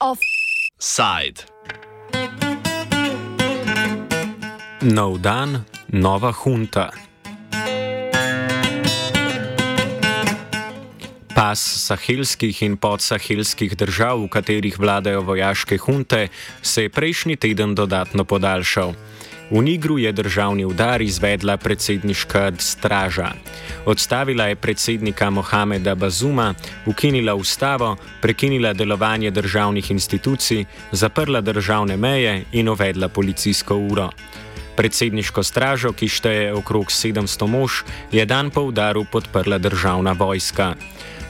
Offside. Nov dan, nova hunta. Pas sahelskih in podsahelskih držav, v katerih vladajo vojaške hunte, se je prejšnji teden dodatno podaljšal. V Nigru je državni udar izvedla predsedniška straža. Odstavila je predsednika Mohameda Bazuma, ukinila ustavo, prekinila delovanje državnih institucij, zaprla državne meje in uvedla policijsko uro. Predsedniško stražo, ki šteje okrog 700 mož, je dan po udaru podprla državna vojska.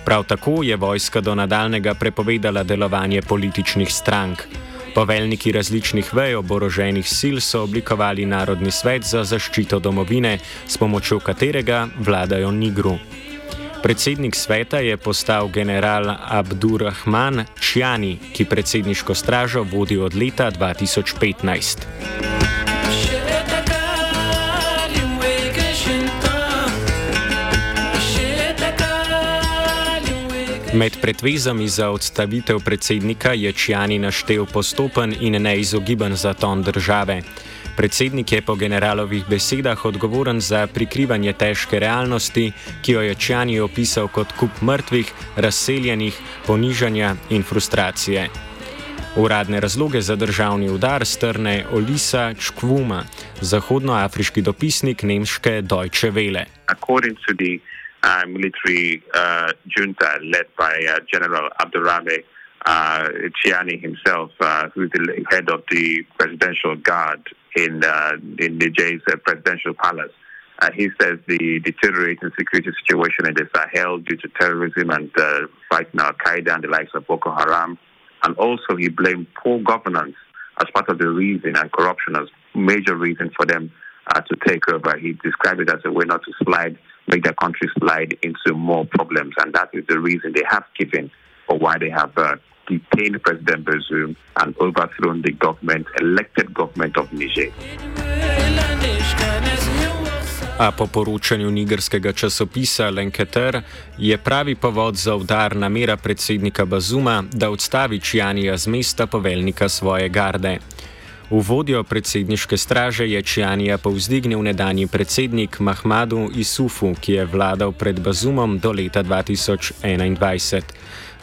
Prav tako je vojska do nadaljnega prepovedala delovanje političnih strank. Poveljniki različnih vej oboroženih sil so oblikovali Narodni svet za zaščito domovine, s pomočjo katerega vladajo Nigru. Predsednik sveta je postal general Abdurrahman Čjani, ki predsedniško stražo vodi od leta 2015. Med predvezami za odstavitev predsednika je Čjani naštel postopen in neizogiben zaton države. Predsednik je po generalovih besedah odgovoren za prikrivanje težke realnosti, ki jo je Čjani opisal kot kup mrtvih, razseljenih, ponižanja in frustracije. Uradne razloge za državni udar strne Olisa Čkvuma, zahodnoafriški dopisnik nemške Deutsche Welle. Uh, military uh, junta led by uh, General Abdurrahman uh, Chiani himself, uh, who's the head of the presidential guard in uh, in Niger's uh, presidential palace. He says the deteriorating security situation in the Sahel due to terrorism and fighting Al Qaeda and the likes of Boko Haram, and also he blamed poor governance as part of the reason and corruption as major reason for them uh, to take over. He described it as a way not to slide make their country slide into more problems. And that is the reason they have given for why they have uh, detained President Bazoum and overthrown the government, elected government of Niger. A po poročanju nigerskega časopisa Lenketer je pravi povod za udar namera predsednika Bazuma, da odstavi Čjanija z mesta poveljnika svoje garde. V vodjo predsedniške straže je Čjanija povzdignil nedanji predsednik Mahmadu Isufu, ki je vladal pred Bazumom do leta 2021.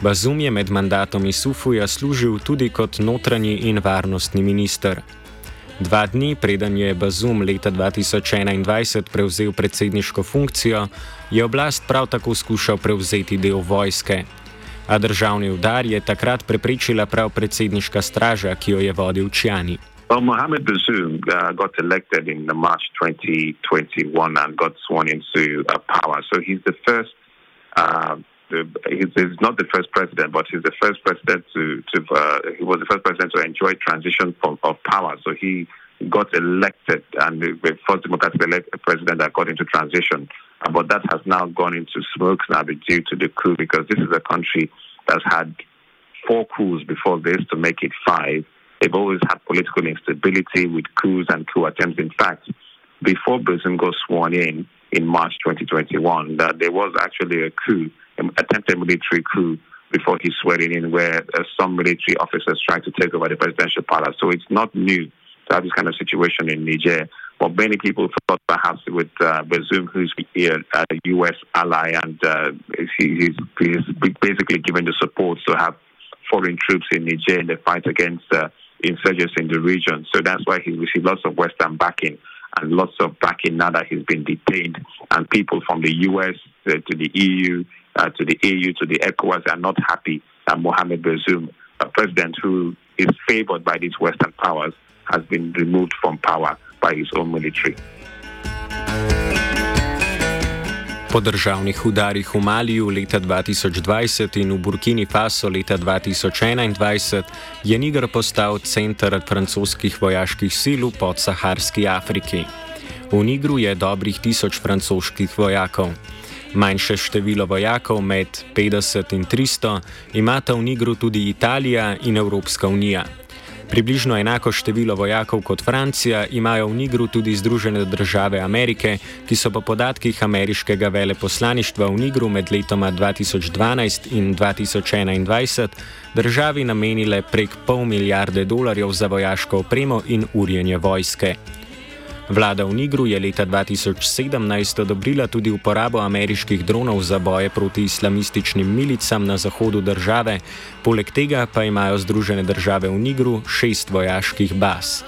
Bazum je med mandatom Isufuja služil tudi kot notranji in varnostni minister. Dva dni preden je Bazum leta 2021 prevzel predsedniško funkcijo, je oblast prav tako skušal prevzeti del vojske. A državni udar je takrat preprečila prav predsedniška straža, ki jo je vodil Čjani. Well, Mohammed Bazoum uh, got elected in March 2021 and got sworn into uh, power. So he's the first. Uh, he's, he's, not the first president, but he's the first president to. to uh, he was the first president to enjoy transition from, of power. So he got elected and the first democratic elected president that got into transition. Uh, but that has now gone into smoke now due to the coup because this is a country that's had four coups before this to make it five They've always had political instability with coups and coup attempts. In fact, before Bazoum got sworn in in March 2021, that there was actually a coup, an attempted military coup before he swore in, where uh, some military officers tried to take over the presidential palace. So it's not new to have this kind of situation in Niger. But many people thought perhaps with uh, Bazoum, who's a U.S. ally, and uh, he's, he's basically given the support to have foreign troops in Niger in the fight against uh, insurgents in the region. So that's why he's received lots of Western backing and lots of backing now that he's been detained. And people from the US uh, to the EU, uh, to the EU, to the ECOWAS are not happy that Mohamed Bazoum, a president who is favored by these Western powers, has been removed from power by his own military. Po državnih udarih v Maliju leta 2020 in v Burkini Faso leta 2021 je Niger postal center francoskih vojaških sil v podsaharski Afriki. V Nigru je dobrih tisoč francoskih vojakov. Manjše število vojakov, med 50 in 300, imata v Nigru tudi Italija in Evropska unija. Približno enako število vojakov kot Francija imajo v Nigru tudi Združene države Amerike, ki so po podatkih ameriškega veleposlaništva v Nigru med letoma 2012 in 2021 državi namenile prek pol milijarde dolarjev za vojaško opremo in urjenje vojske. Vlada v Nigru je leta 2017 odobrila tudi uporabo ameriških dronov za boje proti islamističnim milicam na zahodu države, poleg tega pa imajo Združene države v Nigru šest vojaških baz.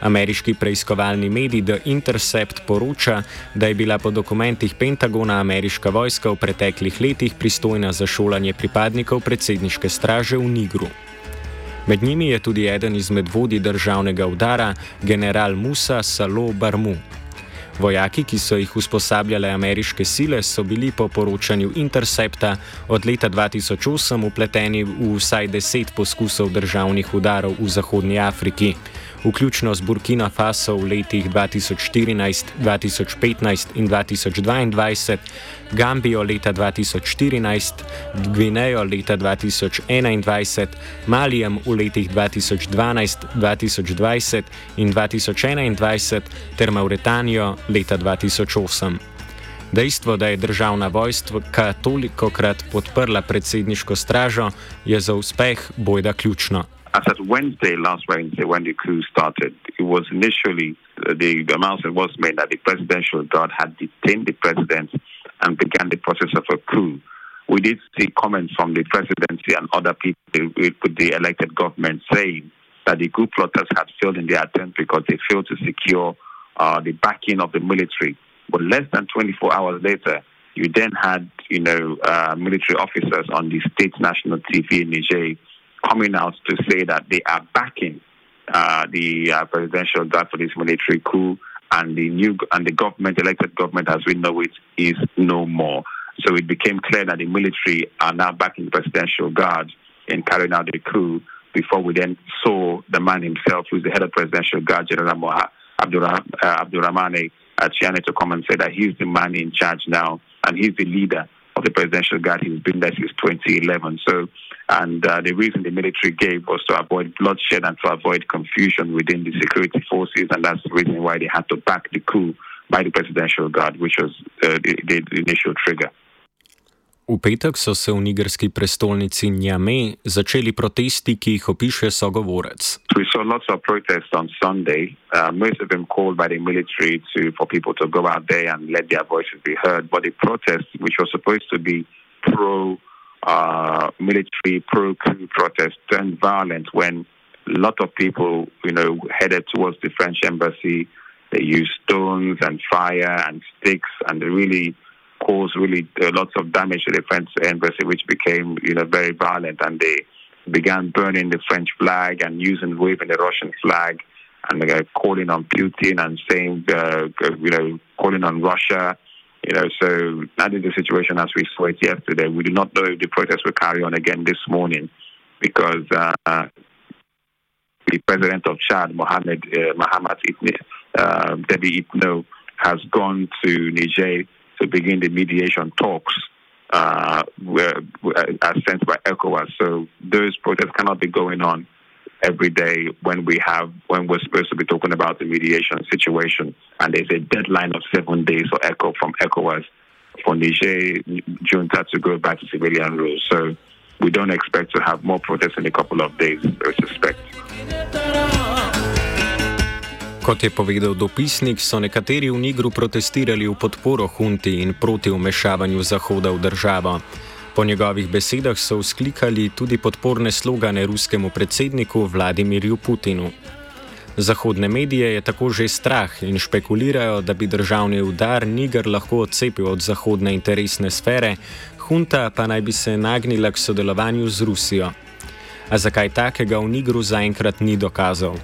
Ameriški preiskovalni medij The Intercept poroča, da je bila po dokumentih Pentagona ameriška vojska v preteklih letih pristojna za šolanje pripadnikov predsedniške straže v Nigru. Med njimi je tudi eden izmed vodij državnega udara, general Musa Salo Barmu. Vojaki, ki so jih usposabljale ameriške sile, so bili po poročanju Intercepta od leta 2008 upleteni v vsaj deset poskusov državnih udarov v Zahodnji Afriki vključno z Burkina Faso v letih 2014, 2015 in 2022, Gambijo leta 2014, Gvinejo leta 2021, Malijem v letih 2012, 2020 in 2021 ter Mauretanijo leta 2008. Dejstvo, da je državna vojska toliko krat podprla predsedniško stražo, je za uspeh bojda ključno. As at Wednesday, last Wednesday, when the coup started, it was initially uh, the announcement was made that the presidential guard had detained the president and began the process of a coup. We did see comments from the presidency and other people with the elected government saying that the coup plotters had failed in their attempt because they failed to secure uh, the backing of the military. But less than 24 hours later, you then had, you know, uh, military officers on the state national TV in Niger coming out to say that they are backing uh, the uh, presidential guard for this military coup, and the new and the government, elected government, as we know it, is no more. So it became clear that the military are now backing the presidential guard in carrying out the coup. Before we then saw the man himself, who's the head of presidential guard, General Moha, Abdurrahmane uh, Chiane, to come and say that he's the man in charge now, and he's the leader of the presidential guard. He's been there since 2011. So and uh, the reason the military gave was to avoid bloodshed and to avoid confusion within the security forces. And that's the reason why they had to back the coup by the Presidential Guard, which was uh, the, the, initial trigger. V petek so se v nigerski prestolnici Njame začeli protesti, ki jih opiše sogovorec. We saw lots of protests on Sunday, uh, most of them called by the military to, for people to go out there and let their voices be heard. But the protests, which were supposed to be pro uh, military pro-coup protests turned violent when a lot of people, you know, headed towards the French embassy. They used stones and fire and sticks, and they really caused really uh, lots of damage to the French embassy, which became, you know, very violent. And they began burning the French flag and using waving the Russian flag, and were calling on Putin and saying, uh, you know, calling on Russia you know, so that is the situation as we saw it yesterday. We do not know if the protest will carry on again this morning because uh, the president of Chad, Mohamed uh, Mohamed Ibn, uh, Debi Itno, has gone to Niger to begin the mediation talks uh, as sent by ECOWAS. So those protests cannot be going on every day when we have when we're supposed to be talking about the mediation situation, and there's a deadline of seven days for ECHO from ECOWAS for Niger junta to go back to civilian rule. So we don't expect to have more protests in a couple of days. I suspect. Kot je povedal dopisnik, so nekateri v Nigru protestirali v podporo hunti in proti umešavanju Zahoda v državo. Po njegovih besedah so vzklikali tudi podporne slogane ruskemu predsedniku Vladimirju Putinu. Zahodne medije je tako že strah in špekulirajo, da bi državni udar Niger lahko odcepil od zahodne interesne sfere, hunta pa naj bi se nagnila k sodelovanju z Rusijo. A zakaj takega v Nigru zaenkrat ni dokazal?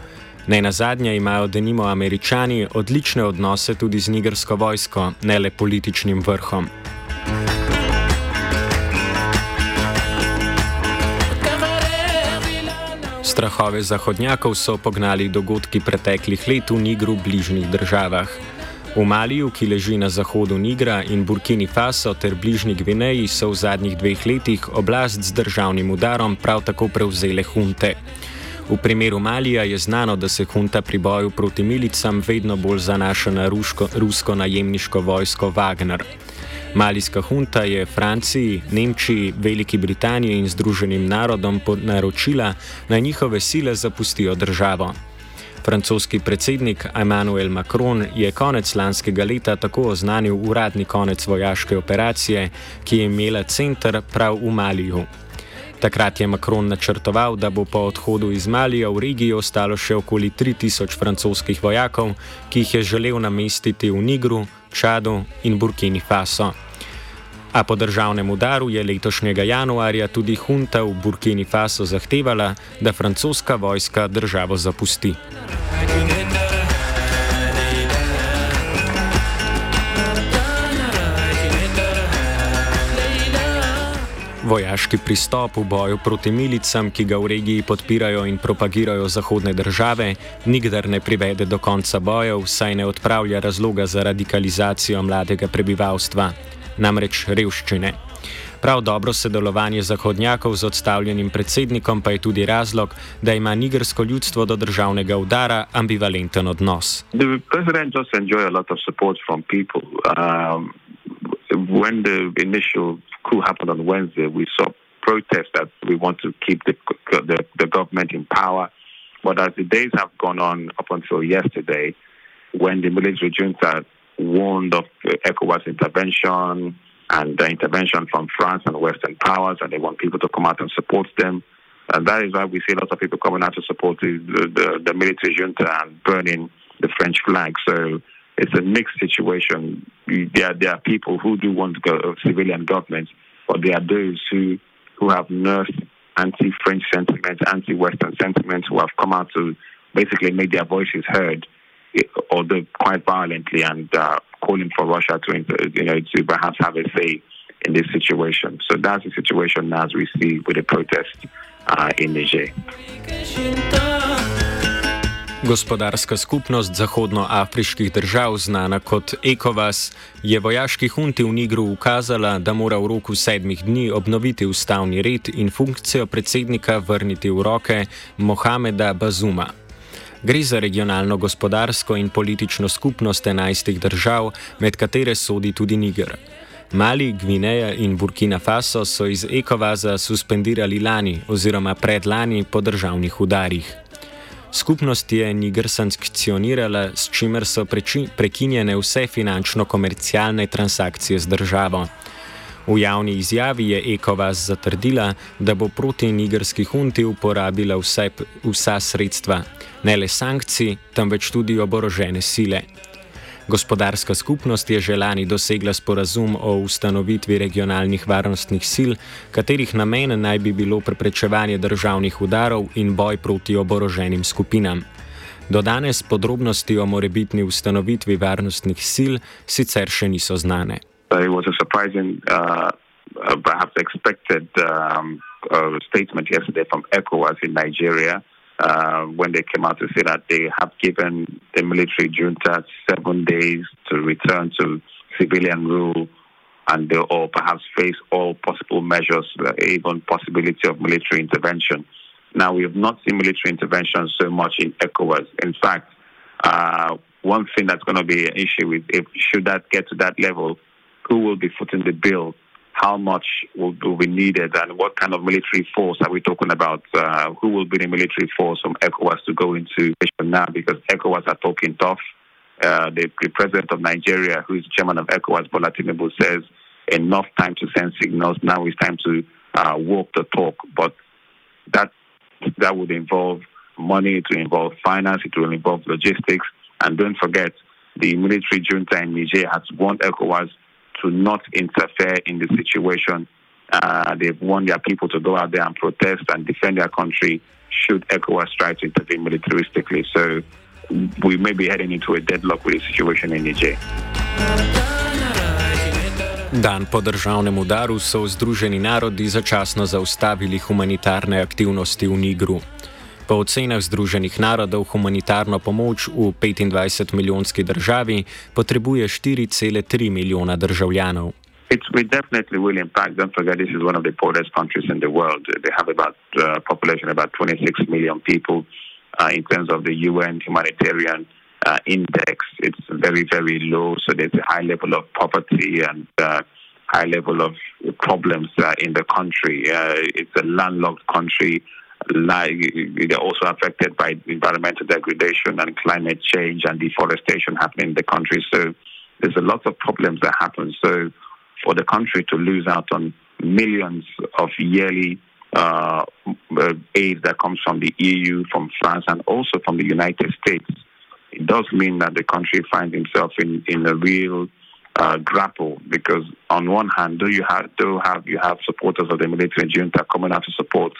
Ne na zadnje imajo denimo američani odlične odnose tudi z nigersko vojsko, ne le političnim vrhom. Strahove zahodnjakov so pognali dogodki preteklih let v Nigru v bližnjih državah. V Maliju, ki leži na zahodu Nigra in Burkini Faso ter bližnji Gvineji, so v zadnjih dveh letih oblast z državnim udarom prav tako prevzele hunte. V primeru Malija je znano, da se hunta pri boju proti milicam vedno bolj zanaša na rusko, rusko najemniško vojsko Wagner. Malijska hunta je Franciji, Nemčiji, Veliki Britaniji in Združenim narodom naročila, naj njihove sile zapustijo državo. Francoski predsednik Emmanuel Macron je konec lanskega leta tako oznanil uradni konec vojaške operacije, ki je imela center prav v Maliju. Takrat je Macron načrtoval, da bo po odhodu iz Malija v regiji ostalo še okoli 3000 francoskih vojakov, ki jih je želel namestiti v Nigru, Čadu in Burkini Faso. A po državnem udaru je letošnjega januarja tudi hunta v Burkini Faso zahtevala, da francoska vojska državo zapusti. Vojaški pristop v boju proti milicam, ki ga v regiji podpirajo in propagirajo zahodne države, nikdar ne privede do konca bojev, saj ne odpravlja razloga za radikalizacijo mladega prebivalstva namreč revščine. Prav dobro sodelovanje zahodnjakov z odstavljenim predsednikom pa je tudi razlog, da ima nigersko ljudstvo do državnega udara ambivalenten odnos. Protest that we want to keep the, the, the government in power. But as the days have gone on up until yesterday, when the military junta warned of ECOWAS intervention and the intervention from France and Western powers, and they want people to come out and support them. And that is why we see lots of people coming out to support the, the, the military junta and burning the French flag. So it's a mixed situation. There, there are people who do want to go civilian government, but there are those who who have nursed anti-French sentiments, anti-Western sentiments, who have come out to basically make their voices heard although quite violently, and uh, calling for Russia to, you know, to perhaps have a say in this situation. So that's the situation as we see with the protest uh, in Niger. Gospodarska skupnost zahodnoafriških držav, znana kot ECOWAS, je vojaški hunti v Nigru ukazala, da mora v roku sedmih dni obnoviti ustavni red in funkcijo predsednika vrniti v roke Mohameda Bazuma. Gre za regionalno gospodarsko in politično skupnost enajstih držav, med katere sodi tudi Niger. Mali, Gvineja in Burkina Faso so iz Ekovaza suspendirali lani oziroma predlani po državnih udarih. Skupnost je Niger sankcionirala, s čimer so prekinjene vse finančno-komercialne transakcije z državo. V javni izjavi je Ekovas zatrdila, da bo proti nigerski hunti uporabila vse, vsa sredstva, ne le sankcij, temveč tudi oborožene sile. Gospodarska skupnost je že lani dosegla sporazum o ustanovitvi regionalnih varnostnih sil, katerih namen naj bi bilo preprečevanje državnih udarov in boj proti oboroženim skupinam. Do danes podrobnosti o morebitni ustanovitvi varnostnih sil sicer še niso znane. It was a surprising, uh, uh, perhaps expected um, uh, statement yesterday from ECOWAS in Nigeria uh, when they came out to say that they have given the military junta seven days to return to civilian rule and they, or perhaps face all possible measures, uh, even possibility of military intervention. Now, we have not seen military intervention so much in ECOWAS. In fact, one thing that's going to be an issue is if should that get to that level, who will be footing the bill, how much will, will be needed, and what kind of military force are we talking about? Uh, who will be the military force from ECOWAS to go into now? Because ECOWAS are talking tough. Uh, the, the, president of Nigeria, who is chairman of ECOWAS, Bola Tinubu, says enough time to send signals. Now it's time to uh, walk the talk. But that that would involve money, it to involve finance, it will involve logistics, and don't forget the military junta in Niger has warned ECOWAS to not interfere in the situation. Uh, they've warned their people to go out there and protest and defend their country should ECOWAS try to intervene militaristically. So we may be heading into a deadlock with the situation in Niger. Dan po državnem udaru so Združeni narodi začasno zaustavili humanitarne aktivnosti v Nigru. Po ocenah Združenih narodov humanitarno pomoč v 25-milijonski državi potrebuje 4,3 milijona državljanov. It will definitely will impact. Don't forget, this is one of the poorest countries in the world. They have about uh, population about 26 million people. Uh, in terms of the UN humanitarian uh, index, it's very very low. So there's a high level of poverty and uh, high level of problems uh, in the country. Uh, it's a landlocked country. Like, they're also affected by environmental degradation and climate change and deforestation happening in the country. So there's a lot of problems that happen. So for the country to lose out on millions of yearly uh, aid that comes from the EU, from France, and also from the United States, it does mean that the country finds itself in, in a real uh, grapple because on one hand, do you have do have you have supporters of the military junta coming out to support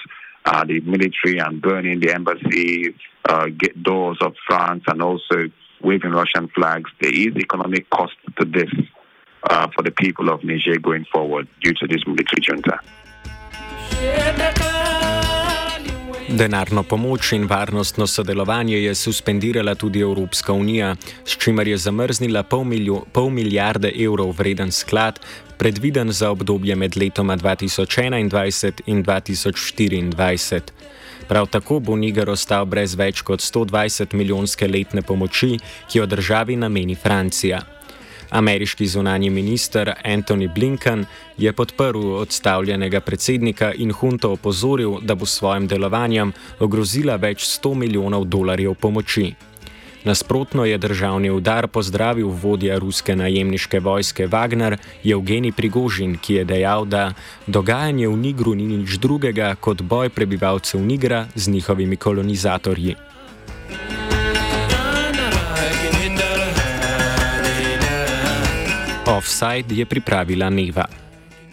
uh, the military and burning the embassy uh, get doors of France and also waving Russian flags. There is economic cost to this uh, for the people of Niger going forward due to this military junta. Denarno pomoč in varnostno sodelovanje je suspendirala tudi Evropska unija, s čimer je zamrznila pol, miljo, pol milijarde evrov vreden sklad, predviden za obdobje med letoma 2021 in 2024. Prav tako bo Niger ostal brez več kot 120 milijonske letne pomoči, ki jo državi nameni Francija. Ameriški zunanji minister Antony Blinken je podprl odstavljenega predsednika in hunto opozoril, da bo s svojim delovanjem ogrozila več 100 milijonov dolarjev pomoči. Nasprotno je državni udar pozdravil vodja ruske najemniške vojske Wagner Evgeni Prigožin, ki je dejal, da dogajanje v Nigru ni nič drugega kot boj prebivalcev Nigra z njihovimi kolonizatorji. Offside je pripravila Neva.